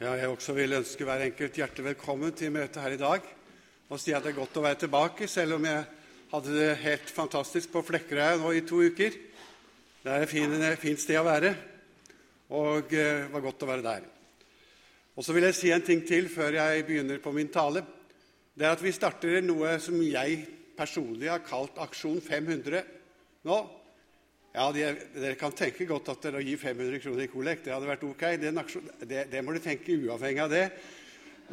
Ja, jeg også vil ønske hver enkelt hjertelig velkommen til møtet her i dag. Og si at det er godt å være tilbake, selv om jeg hadde det helt fantastisk på Flekkerøy nå i to uker. Det er et fin, fint sted å være, og det var godt å være der. Og så vil jeg si en ting til før jeg begynner på min tale. Det er at vi starter noe som jeg personlig har kalt Aksjon 500 nå. Ja, Dere kan tenke godt at dere gir 500 kroner i kollekt. Det hadde vært ok. Det, det, må dere tenke uavhengig av det.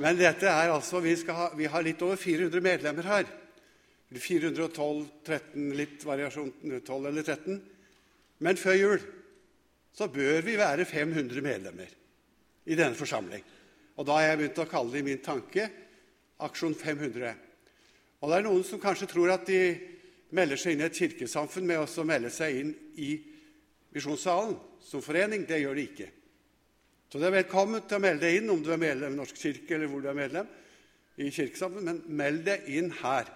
Men dette er altså, vi, ha, vi, har litt over 400 medlemmer her. 412, 13, litt variasjon 12 eller 13. Men før jul så bør vi være 500 medlemmer i denne forsamling. Og da har jeg begynt å kalle det i min tanke Aksjon 500. Og det er noen som kanskje tror at de melder seg inn i et kirkesamfunn med å melde seg inn i Misjonssalen som forening. Det gjør de ikke. Så det er velkommen til å melde deg inn om du er medlem i Norsk kirke eller hvor du er medlem i kirkesamfunn, men meld deg inn her.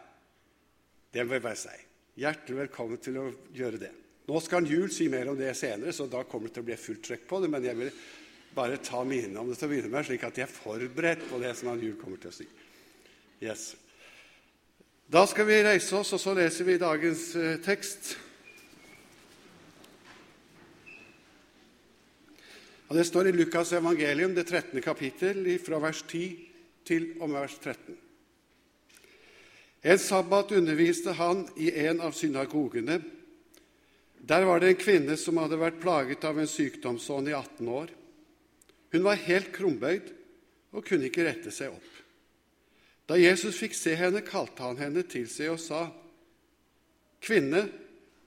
Det vil bare si. Hjertelig velkommen til å gjøre det. Nå skal Jul si mer om det senere, så da kommer det til å bli fullt trøkk på det. Men jeg vil bare ta minne om det til å begynne med, slik at jeg er forberedt på det som Jul kommer til å si. Yes. Da skal vi reise oss, og så leser vi dagens eh, tekst. Og Det står i Lukas' evangelium, det 13. kapittel, fra vers 10 til og vers 13. En sabbat underviste han i en av synagogene. Der var det en kvinne som hadde vært plaget av en sykdomsånd i 18 år. Hun var helt krumbøyd og kunne ikke rette seg opp. Da Jesus fikk se henne, kalte han henne til seg og sa, 'Kvinne,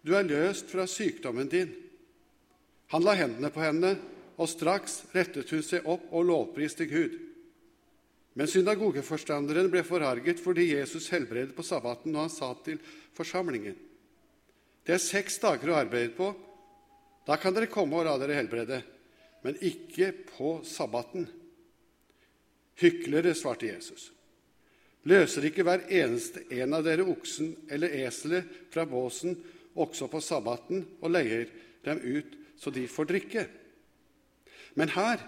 du er løst fra sykdommen din.' Han la hendene på henne, og straks rettet hun seg opp og lovpriste Gud. Men synagogeforstanderen ble forarget fordi Jesus helbredet på sabbaten, og han sa til forsamlingen.: Det er seks dager å arbeide på. Da kan dere komme og la dere helbrede, men ikke på sabbaten. Hyklere, svarte Jesus. Løser ikke hver eneste en av dere oksen eller eselet fra båsen også på sabbaten og leier dem ut så de får drikke? Men her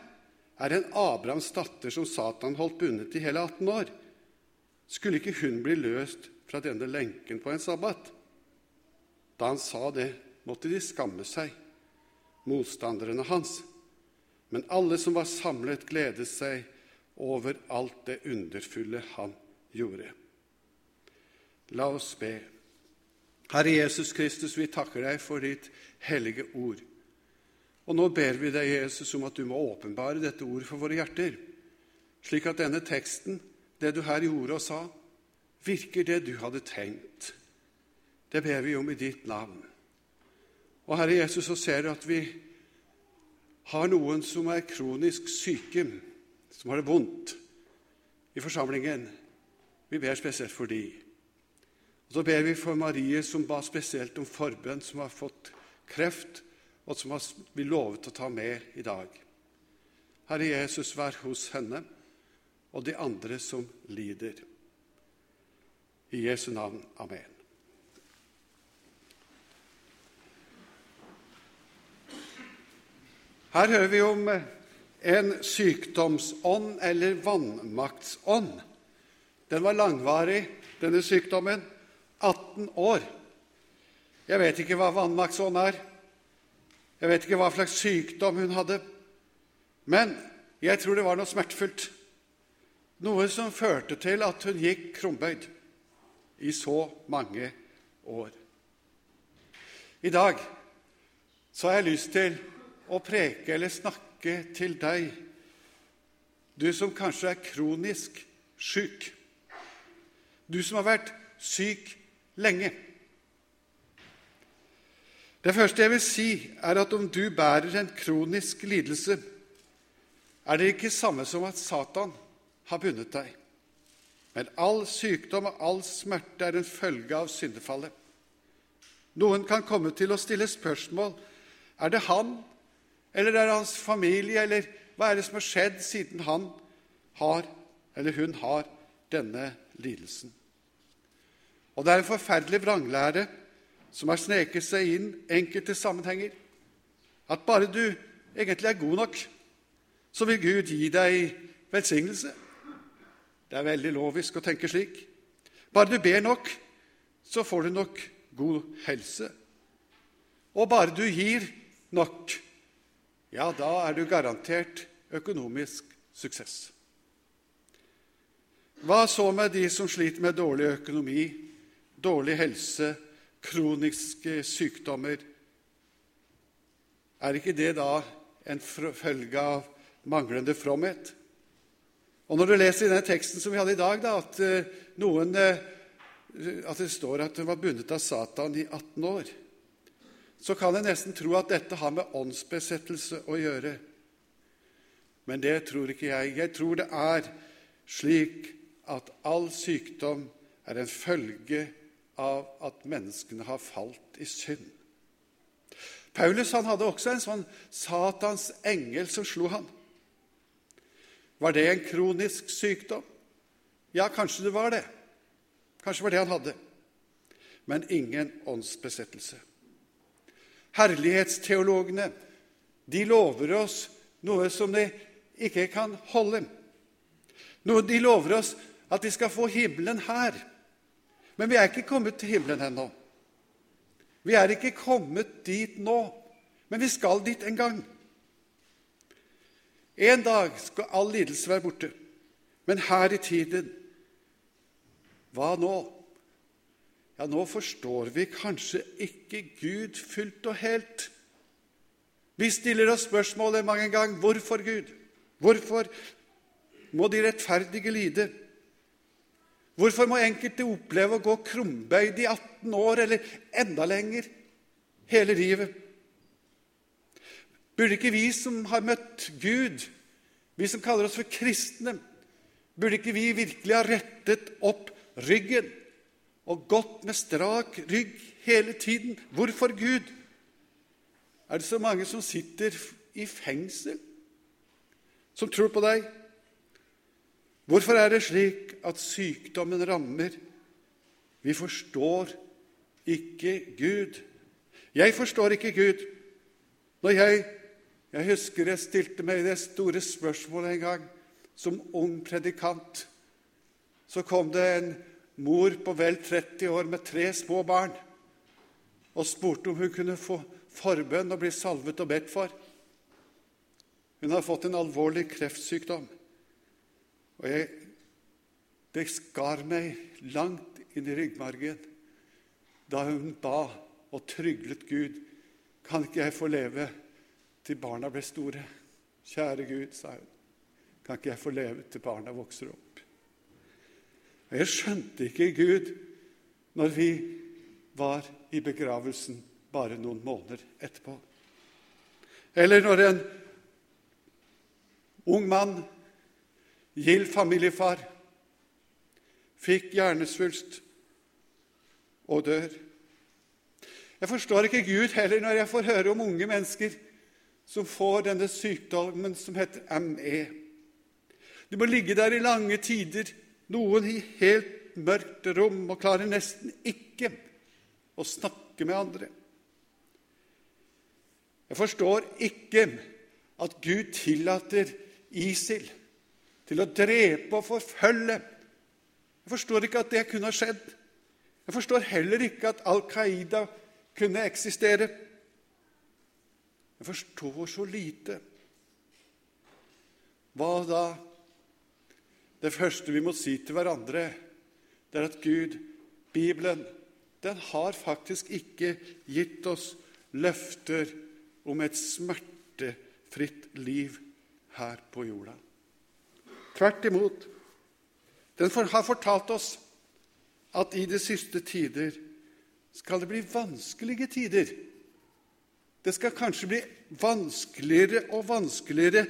er en Abrahams datter som Satan holdt bundet i hele 18 år. Skulle ikke hun bli løst fra denne lenken på en sabbat? Da han sa det, måtte de skamme seg, motstanderne hans. Men alle som var samlet, gledet seg over alt det underfulle han gjorde. La oss be. Herre Jesus Kristus, vi takker deg for ditt hellige ord. Og nå ber vi deg, Jesus, om at du må åpenbare dette ordet for våre hjerter, slik at denne teksten, det du her gjorde og sa, virker det du hadde tenkt. Det ber vi om i ditt navn. Og Herre Jesus, så ser du at vi har noen som er kronisk syke, som har det vondt i forsamlingen. Vi ber spesielt for de. Og Så ber vi for Marie, som ba spesielt om forbønn, som har fått kreft, og som vi lovet å ta med i dag. Herre Jesus, vær hos henne og de andre som lider. I Jesu navn. Amen. Her hører vi om en sykdomsånd eller vannmaktsånd den var langvarig, denne sykdommen. 18 år. Jeg vet ikke hva vannmaktsånd er. Jeg vet ikke hva slags sykdom hun hadde. Men jeg tror det var noe smertefullt. Noe som førte til at hun gikk krumbøyd i så mange år. I dag så har jeg lyst til å preke eller snakke til deg, du som kanskje er kronisk syk. Du som har vært syk lenge. Det første jeg vil si, er at om du bærer en kronisk lidelse, er det ikke samme som at Satan har bundet deg. Men all sykdom og all smerte er en følge av syndefallet. Noen kan komme til å stille spørsmål er det han, eller er det hans familie, eller hva er det som har skjedd siden han har, eller hun har, denne lidelsen. Og det er en forferdelig vranglære som har sneket seg inn enkelte sammenhenger. At bare du egentlig er god nok, så vil Gud gi deg velsignelse. Det er veldig lovisk å tenke slik. Bare du ber nok, så får du nok god helse. Og bare du gir nok, ja, da er du garantert økonomisk suksess. Hva så med de som sliter med dårlig økonomi, dårlig helse, kroniske sykdommer? Er ikke det da en følge av manglende fromhet? Og Når du leser i denne teksten som vi hadde i dag, da, at, eh, noen, eh, at det står at hun var bundet av Satan i 18 år, så kan jeg nesten tro at dette har med åndsbesettelse å gjøre. Men det tror ikke jeg. Jeg tror det er slik at all sykdom er en følge av at menneskene har falt i synd. Paulus hadde også en sånn Satans engel som slo han. Var det en kronisk sykdom? Ja, kanskje det var det. Kanskje det var det han hadde. Men ingen åndsbesettelse. Herlighetsteologene de lover oss noe som de ikke kan holde. De lover oss at de skal få himmelen her. Men vi er ikke kommet til himmelen ennå. Vi er ikke kommet dit nå, men vi skal dit en gang. En dag skal all lidelse være borte. Men her i tiden hva nå? Ja, nå forstår vi kanskje ikke Gud fullt og helt. Vi stiller oss spørsmålet mange ganger hvorfor Gud? Hvorfor må de rettferdige lide? Hvorfor må enkelte oppleve å gå krumbøyd i 18 år eller enda lenger hele livet? Burde ikke vi som har møtt Gud, vi som kaller oss for kristne, burde ikke vi virkelig ha rettet opp ryggen og gått med strak rygg hele tiden? Hvorfor Gud? Er det så mange som sitter i fengsel, som tror på deg? Hvorfor er det slik at sykdommen rammer? Vi forstår ikke Gud. Jeg forstår ikke Gud. Når jeg, jeg husker jeg stilte meg det store spørsmålet en gang som ung predikant. Så kom det en mor på vel 30 år med tre små barn og spurte om hun kunne få forbønn og bli salvet og bedt for. Hun har fått en alvorlig kreftsykdom. Og jeg, det skar meg langt inn i ryggmargen da hun ba og tryglet Gud. Kan ikke jeg få leve til barna ble store? Kjære Gud, sa hun. Kan ikke jeg få leve til barna vokser opp? Jeg skjønte ikke Gud når vi var i begravelsen bare noen måneder etterpå. Eller når en ung mann Gild familiefar fikk hjernesvulst og dør. Jeg forstår ikke Gud heller når jeg får høre om unge mennesker som får denne sykdommen som heter ME. De må ligge der i lange tider, noen i helt mørkt rom, og klarer nesten ikke å snakke med andre. Jeg forstår ikke at Gud tillater ISIL til å drepe og forfølge. Jeg forstår ikke at det kunne ha skjedd. Jeg forstår heller ikke at Al Qaida kunne eksistere. Jeg forstår så lite. Hva da? Det første vi må si til hverandre, det er at Gud, Bibelen, den har faktisk ikke gitt oss løfter om et smertefritt liv her på jorda. Tvert imot. Den har fortalt oss at i de siste tider skal det bli vanskelige tider. Det skal kanskje bli vanskeligere og vanskeligere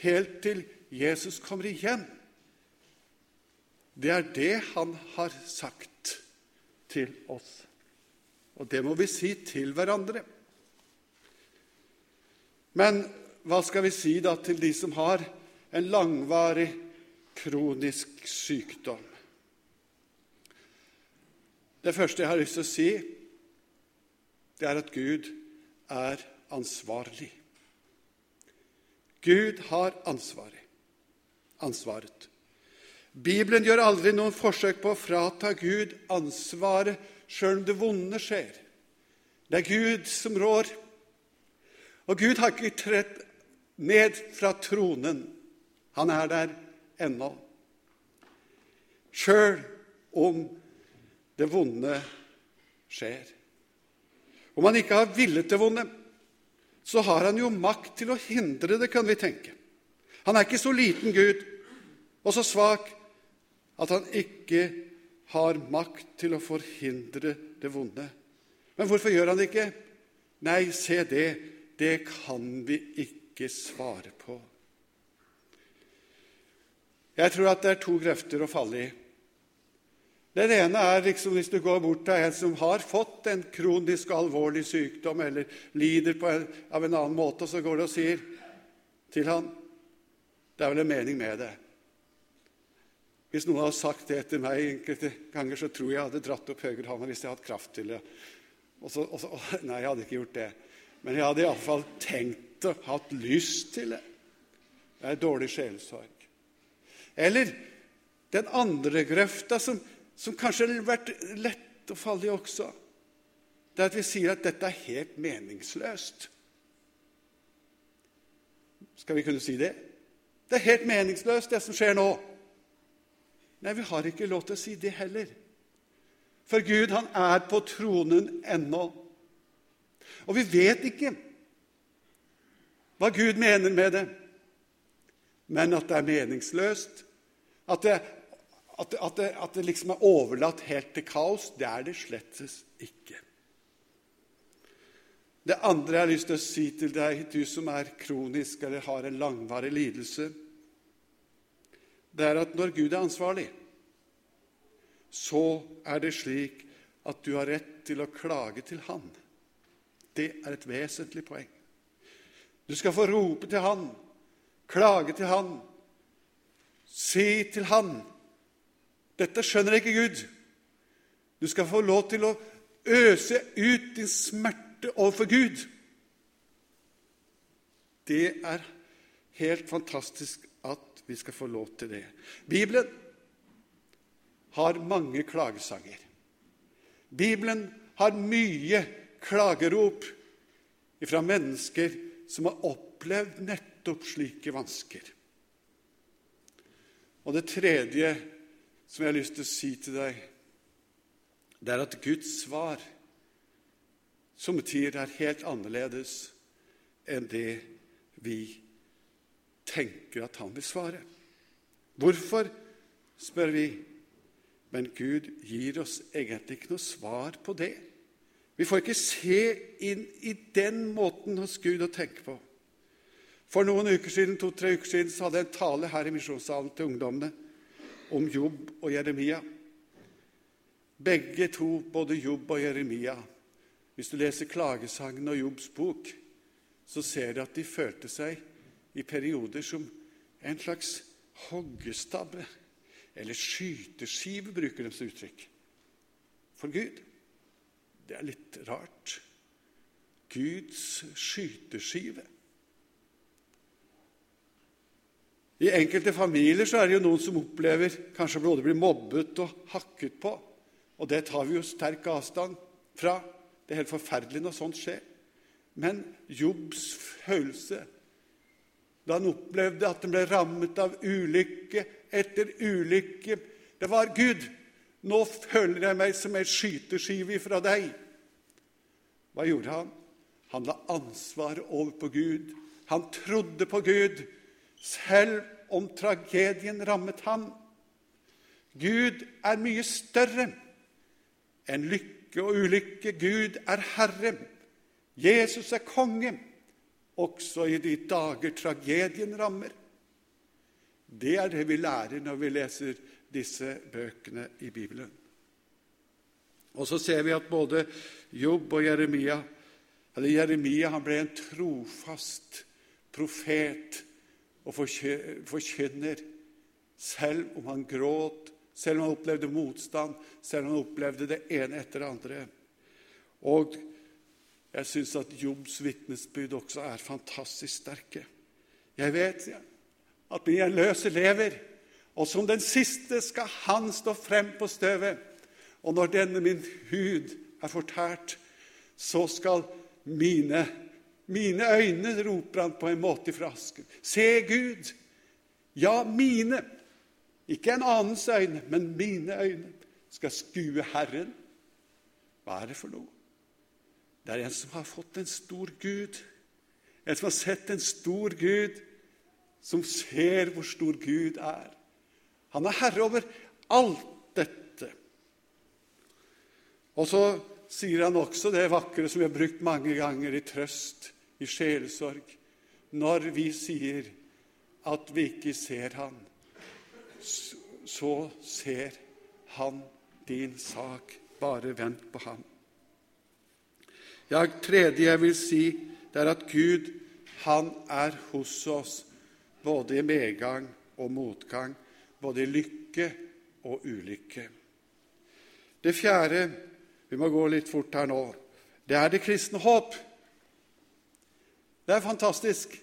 helt til Jesus kommer igjen. Det er det han har sagt til oss. Og det må vi si til hverandre. Men hva skal vi si da til de som har en langvarig, kronisk sykdom. Det første jeg har lyst til å si, det er at Gud er ansvarlig. Gud har ansvaret. ansvaret. Bibelen gjør aldri noen forsøk på å frata Gud ansvaret sjøl om det vonde skjer. Det er Gud som rår. Og Gud har ikke trett ned fra tronen. Han er der ennå. Sjøl om det vonde skjer. Om han ikke har villet det vonde, så har han jo makt til å hindre det, kan vi tenke. Han er ikke så liten Gud og så svak at han ikke har makt til å forhindre det vonde. Men hvorfor gjør han det ikke? Nei, se det, det kan vi ikke svare på. Jeg tror at det er to grøfter å falle i. Den ene er liksom hvis du går bort til en som har fått en kronisk alvorlig sykdom eller lider en, av en annen måte, og så går du og sier til han det er vel en mening med det. Hvis noen hadde sagt det til meg enkelte ganger, så tror jeg jeg hadde dratt opp høyrehånda hvis jeg hadde hatt kraft til det. Og så, og så, nei, jeg hadde ikke gjort det. Men jeg hadde iallfall tenkt og hatt lyst til det. Det er dårlig sjelesorg. Eller den andre grøfta, som, som kanskje har vært lett å falle i også, det er at vi sier at dette er helt meningsløst. Skal vi kunne si det? Det er helt meningsløst, det som skjer nå. Nei, vi har ikke lov til å si det heller. For Gud, han er på tronen ennå. Og vi vet ikke hva Gud mener med det, men at det er meningsløst, at det, at det, at det, at det liksom er overlatt helt til kaos, det er det slettes ikke. Det andre jeg har lyst til å si til deg, du som er kronisk eller har en langvarig lidelse det er at når Gud er ansvarlig, så er det slik at du har rett til å klage til Han. Det er et vesentlig poeng. Du skal få rope til Han, klage til Han, si til Han Dette skjønner ikke Gud. Du skal få lov til å øse ut din smerte overfor Gud. Det er helt fantastisk at vi skal få lov til det. Bibelen har mange klagesanger. Bibelen har mye klagerop fra mennesker som har opplevd nettopp slike vansker. Og det tredje som jeg har lyst til å si til deg, det er at Guds svar som tider er helt annerledes enn det vi tenker at han vil svare. Hvorfor, spør vi. Men Gud gir oss egentlig ikke noe svar på det. Vi får ikke se inn i den måten hos Gud å tenke på. For noen uker siden, to-tre uker siden så hadde jeg en tale her i misjonssalen til ungdommene om Jobb og Jeremia. Begge to, både Jobb og Jeremia, hvis du leser Klagesangen og Jobbs bok, så ser du at de følte seg i perioder som en slags hoggestabbe eller skyteskive, bruker de som uttrykk. For Gud. Det er litt rart. Guds skyteskive. I enkelte familier så er det jo noen som opplever kanskje både bli mobbet og hakket på. Og det tar vi jo sterk avstand fra. Det er helt forferdelig når sånt skjer. Men Jobbs følelse da han opplevde at han ble rammet av ulykke etter ulykke. Det var Gud. Nå føler jeg meg som ei skyteskive fra deg. Hva gjorde han? Han la ansvaret over på Gud. Han trodde på Gud, selv om tragedien rammet ham. Gud er mye større enn lykke og ulykke. Gud er Herre. Jesus er konge også i de dager tragedien rammer. Det er det vi lærer når vi leser disse bøkene i Bibelen. Og så ser vi at både Jobb og Jeremia eller Jeremia han ble en trofast profet og forkynner, selv om han gråt, selv om han opplevde motstand, selv om han opplevde det ene etter det andre. Og jeg syns at Jobbs vitnesbyrd også er fantastisk sterke. Jeg vet at min løse lever, og som den siste skal han stå frem på støvet. Og når denne min hud er fortært, så skal mine, mine øyne, roper han på en måte fra asken. Se Gud! Ja, mine. Ikke en annens øyne, men mine øyne skal skue Herren. Hva er det for noe? Det er en som har fått en stor Gud, en som har sett en stor Gud, som ser hvor stor Gud er. Han er herre over alt dette. Og så sier han også det vakre som vi har brukt mange ganger i trøst, i sjelesorg, når vi sier at vi ikke ser Han, så ser Han din sak. Bare vent på ham. Ja, tredje jeg vil si, det er at Gud, han er hos oss både i medgang og motgang, både i lykke og ulykke. Det fjerde vi må gå litt fort her nå det er det kristne håp. Det er fantastisk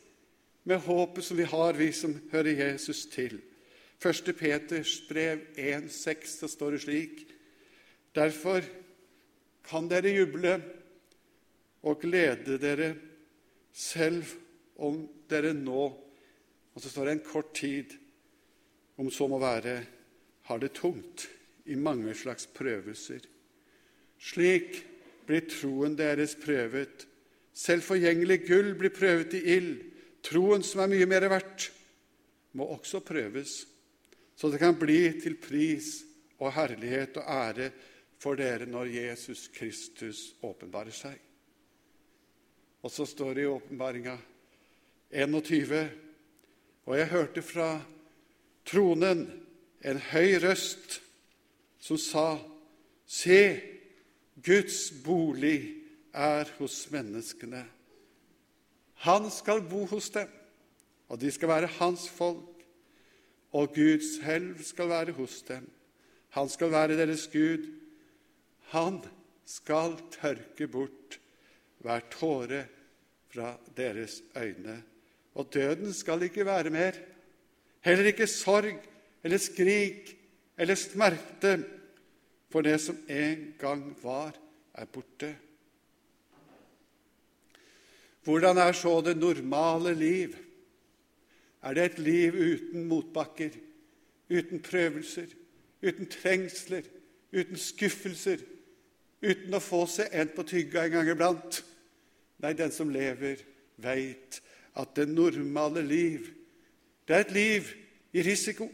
med håpet som vi har, vi som hører Jesus til. 1. Peters brev 1,6, så står det slik Derfor kan dere juble og glede dere selv om dere nå Og så står det en kort tid, om så må være, har det tungt i mange slags prøvelser. Slik blir troen deres prøvet. Selv forgjengelig gull blir prøvet i ild. Troen, som er mye mer verdt, må også prøves, så det kan bli til pris og herlighet og ære for dere når Jesus Kristus åpenbarer seg. Og så står det i åpenbaringa 21.: Og jeg hørte fra tronen en høy røst som sa:" Se, Guds bolig er hos menneskene. Han skal bo hos dem, og de skal være hans folk. Og Guds helv skal være hos dem. Han skal være deres Gud, han skal tørke bort hver tåre fra deres øyne. Og døden skal ikke være mer. Heller ikke sorg eller skrik eller smerte, for det som en gang var, er borte. Hvordan er så det normale liv? Er det et liv uten motbakker, uten prøvelser, uten trengsler, uten skuffelser, uten å få seg en på tygga en gang iblant. Nei, den som lever, veit at det normale liv, det er et liv i risiko,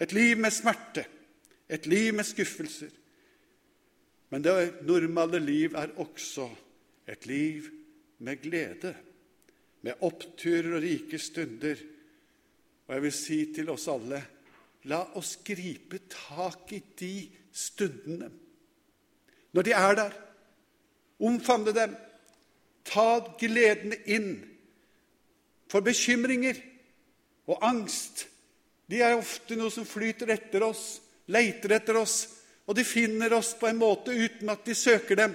et liv med smerte, et liv med skuffelser. Men det normale liv er også et liv med glede, med oppturer og rike stunder. Og jeg vil si til oss alle la oss gripe tak i de stundene når de er der. Omfavne dem. Ta gledene inn. For bekymringer og angst de er ofte noe som flyter etter oss, leiter etter oss, og de finner oss på en måte uten at de søker dem.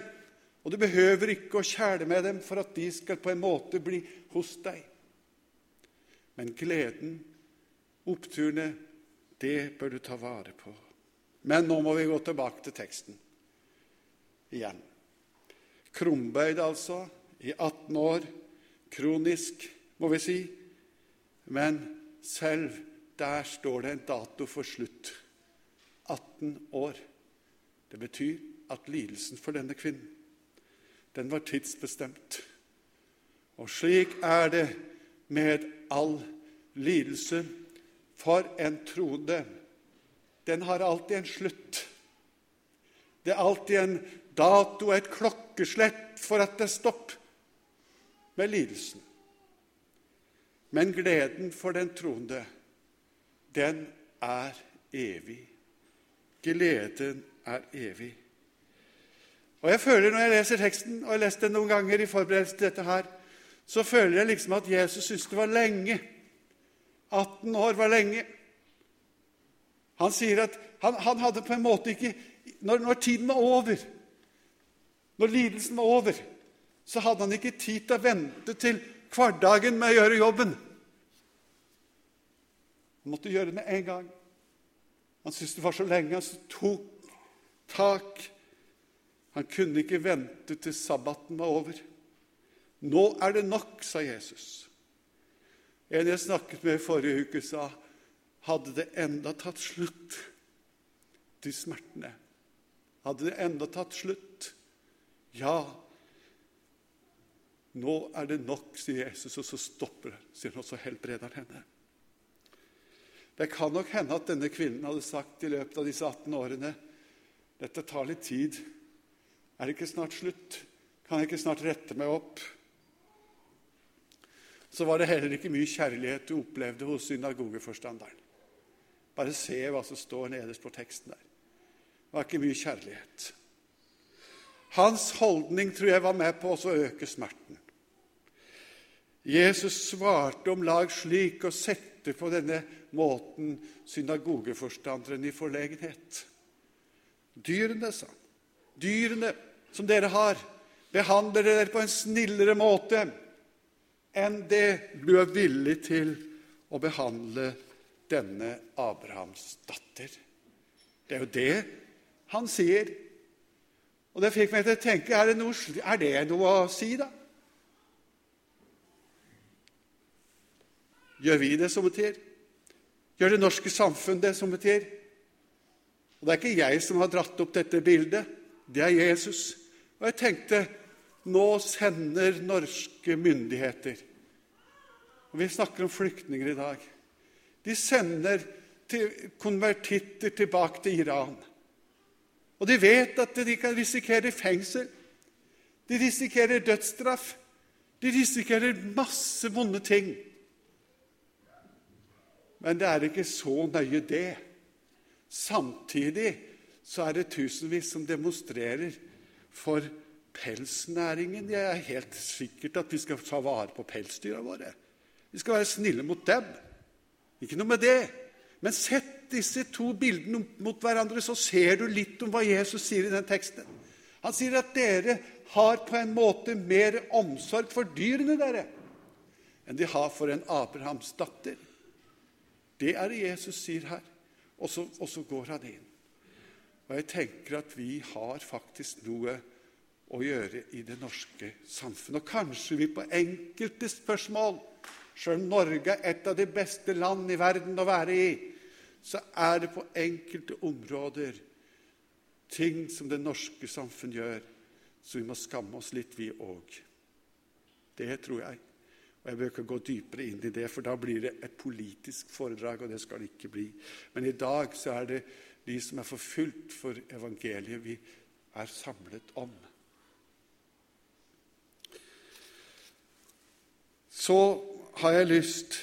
Og du behøver ikke å kjæle med dem for at de skal på en måte bli hos deg. Men gleden, oppturene, det bør du ta vare på. Men nå må vi gå tilbake til teksten igjen. Krumbøyd, altså, i 18 år. Kronisk, må vi si. Men selv der står det en dato for slutt. 18 år. Det betyr at lidelsen for denne kvinnen, den var tidsbestemt. Og slik er det med all lidelse. For en troende. Den har alltid en slutt. Det er alltid en dato, et klokkeslett for at det er stopp med lidelsen. Men gleden for den troende, den er evig. Gleden er evig. Og jeg føler Når jeg leser teksten, og jeg har lest den noen ganger i forberedelse til dette her, så føler jeg liksom at Jesus syntes det var lenge. 18 år var lenge. Han sier at han, han hadde på en måte ikke når, når tiden var over, når lidelsen var over, så hadde han ikke tid til å vente til hverdagen med å gjøre jobben. Han måtte gjøre det med en gang. Han syntes det var så lenge, så tok tak. Han kunne ikke vente til sabbaten var over. Nå er det nok, sa Jesus. En jeg snakket med i forrige uke, sa hadde det enda tatt slutt, de smertene? Hadde det enda tatt slutt? Ja. Nå er det nok, sier Jesus, og så stopper det, sier han, og så helbreder han henne. Det kan nok hende at denne kvinnen hadde sagt i løpet av disse 18 årene dette tar litt tid. Er det ikke snart slutt? Kan jeg ikke snart rette meg opp? Så var det heller ikke mye kjærlighet du opplevde hos synagogeforstanderen. Bare se hva som står nederst på teksten der. Det var ikke mye kjærlighet. Hans holdning tror jeg var med på å øke smerten. Jesus svarte om lag slik og sette på denne måten synagogeforstanderen i forlegenhet. Dyrene, sa han, dyrene som dere har, behandler dere på en snillere måte enn det du er villig til å behandle denne Abrahams datter. Det er jo det han sier. Og det fikk meg til å tenke er det noe, er det noe å si, da? Gjør vi det som betyr? Gjør det norske samfunn det som betyr? Og Det er ikke jeg som har dratt opp dette bildet, det er Jesus. Og jeg tenkte nå sender norske myndigheter og Vi snakker om flyktninger i dag. De sender til konvertitter tilbake til Iran. Og de vet at de kan risikere fengsel. De risikerer dødsstraff. De risikerer masse vonde ting. Men det er ikke så nøye, det. Samtidig så er det tusenvis som demonstrerer for pelsnæringen. Jeg er helt sikkert at vi skal ta vare på pelsdyra våre. Vi skal være snille mot dem. Ikke noe med det. Men sett disse to bildene mot hverandre, så ser du litt om hva Jesus sier i den teksten. Han sier at dere har på en måte mer omsorg for dyrene dere enn de har for en Abrahams datter. Det er det Jesus sier her. Og så, og så går han inn. Og jeg tenker at vi har faktisk noe å gjøre i det norske samfunnet. Og kanskje vi på enkelte spørsmål, sjøl om Norge er et av de beste land i verden å være i, så er det på enkelte områder ting som det norske samfunn gjør, så vi må skamme oss litt, vi òg. Det tror jeg. Og Jeg bør ikke gå dypere inn i det, for da blir det et politisk foredrag, og det skal det ikke bli. Men i dag så er det de som er forfulgt for evangeliet, vi er samlet om. Så har jeg lyst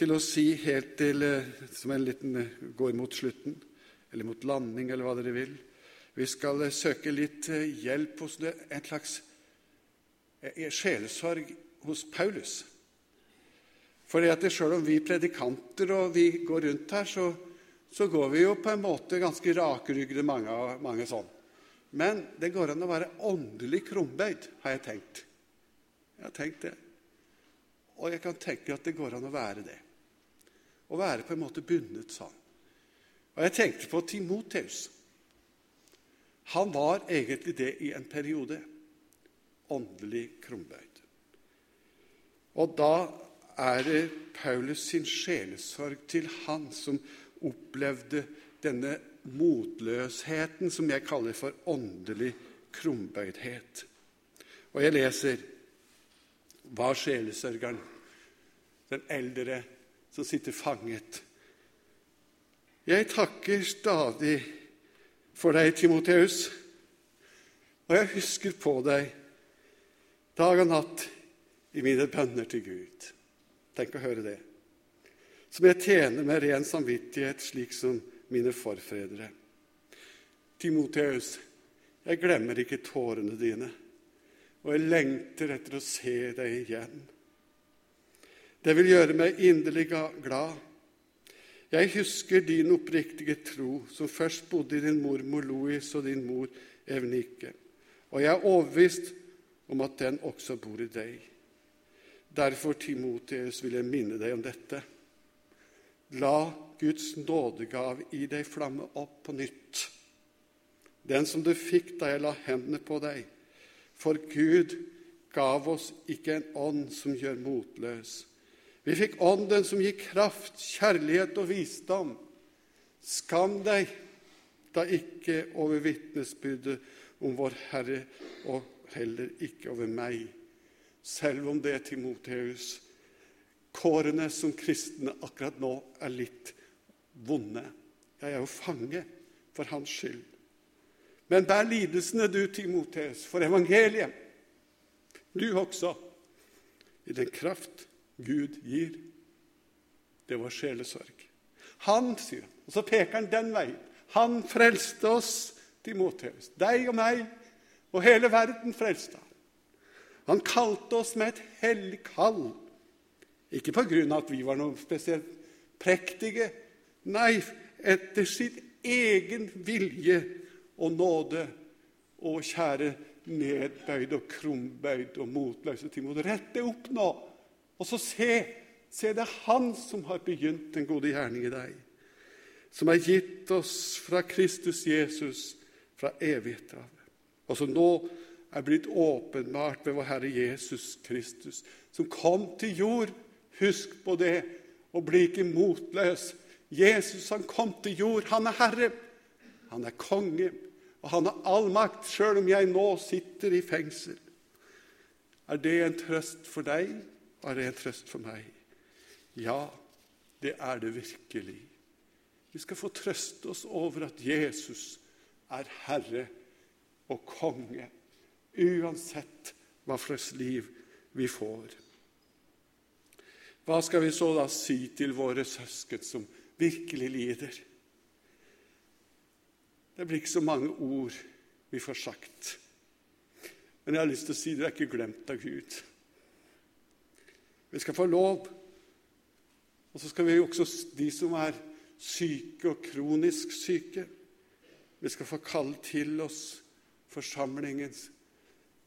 til å si helt til eh, Som en liten eh, går mot slutten, eller mot landing, eller hva dere vil Vi skal eh, søke litt hjelp hos det, en slags sjelesorg hos Paulus. At Selv om vi predikanter og vi går rundt her, så, så går vi jo på en måte ganske rakryggede, mange, mange sånn. Men det går an å være åndelig krumbøyd, har jeg tenkt. Jeg har tenkt det. Og jeg kan tenke at det går an å være det. Å være på en måte bundet sånn. Og jeg tenkte på Timoteus. Han var egentlig det i en periode. Åndelig krumbøyd. Og da er det Paulus sin sjelesorg til han som opplevde denne motløsheten som jeg kaller for åndelig krumbøydhet. Og jeg leser hva sjelesørgeren, den eldre som sitter fanget Jeg takker stadig for deg, Timoteus, og jeg husker på deg dag og natt i mine bønner til Gud. Tenk å høre det. Som jeg tjener med ren samvittighet, slik som mine forfedre. Timoteus, jeg glemmer ikke tårene dine, og jeg lengter etter å se deg igjen. Det vil gjøre meg inderlig glad. Jeg husker din oppriktige tro, som først bodde i din mormor Louis og din mor Evnike, og jeg er overbevist om at den også bor i deg. Derfor, Timoteus, vil jeg minne deg om dette. La Guds nådegave i deg flamme opp på nytt. Den som du fikk da jeg la hendene på deg. For Gud gav oss ikke en ånd som gjør motløs. Vi fikk ånden som gir kraft, kjærlighet og visdom. Skam deg da ikke over vitnesbyrdet om vår Herre, og heller ikke over meg. Selv om det, Timoteus, kårene som kristne akkurat nå er litt vonde. Jeg er jo fange for hans skyld. Men bær lidelsene, du, Timoteus, for evangeliet. Du også, i den kraft Gud gir. Det var sjelesorg. Han, sier han, og så peker han den veien. Han frelste oss, Timoteus. Deg og meg og hele verden frelste han. Han kalte oss med et hellig kall ikke på grunn av at vi var noe spesielt prektige. Nei, etter sin egen vilje og nåde. Å, kjære nedbøyd og krumbøyd og motløse ting. Må du rette opp nå, og så se. Se, det er Han som har begynt den gode gjerning i deg. Som har gitt oss fra Kristus Jesus fra evighet av. Og som nå er blitt åpenbart ved vår Herre Jesus Kristus, som kom til jord Husk på det, og bli ikke motløs. Jesus han kom til jord. Han er Herre. Han er konge, og han har all makt, sjøl om jeg nå sitter i fengsel. Er det en trøst for deg, er det en trøst for meg? Ja, det er det virkelig. Vi skal få trøste oss over at Jesus er Herre og konge, uansett hva slags liv vi får. Hva skal vi så da si til våre søsken som virkelig lider? Det blir ikke så mange ord vi får sagt. Men jeg har lyst til å si du er ikke glemt av Gud. Vi skal få lov. Og så skal vi også, de som er syke og kronisk syke Vi skal få kalle til oss forsamlingens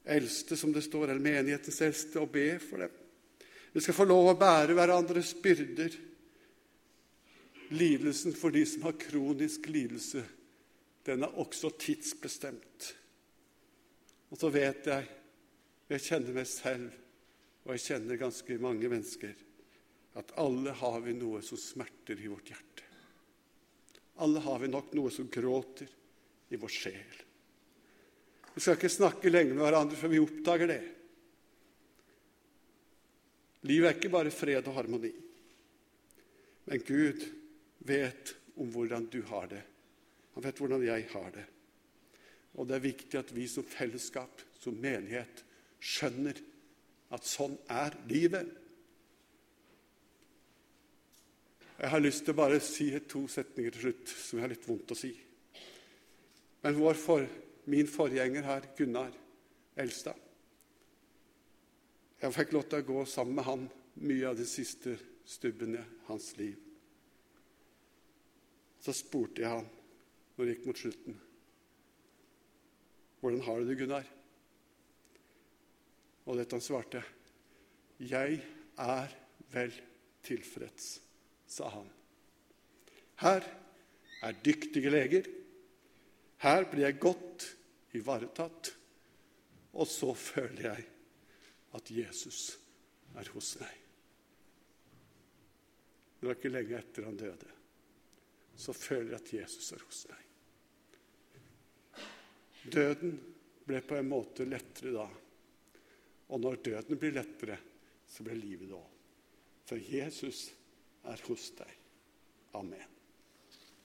eldste, som det står, eller menighetens eldste, og be for dem. Vi skal få lov å bære hverandres byrder. Lidelsen for de som har kronisk lidelse, den er også tidsbestemt. Og så vet jeg, jeg kjenner meg selv, og jeg kjenner ganske mange mennesker, at alle har vi noe som smerter i vårt hjerte. Alle har vi nok noe som gråter i vår sjel. Vi skal ikke snakke lenge med hverandre før vi oppdager det. Livet er ikke bare fred og harmoni. Men Gud vet om hvordan du har det. Han vet hvordan jeg har det. Og det er viktig at vi som fellesskap, som menighet, skjønner at sånn er livet. Jeg har lyst til å bare si to setninger til slutt som jeg har litt vondt å si. Men for, min forgjenger her, Gunnar Elstad jeg fikk lov til å gå sammen med han mye av de siste stubbene hans liv. Så spurte jeg han når det gikk mot slutten. 'Hvordan har du det, Gunnar?' Og dette han svarte. 'Jeg er vel tilfreds', sa han. Her er dyktige leger. Her blir jeg godt ivaretatt. Og så føler jeg at Jesus er hos meg. Det var ikke lenge etter han døde. Så føler jeg at Jesus er hos meg. Døden ble på en måte lettere da. Og når døden blir lettere, så blir livet det òg. For Jesus er hos deg. Amen.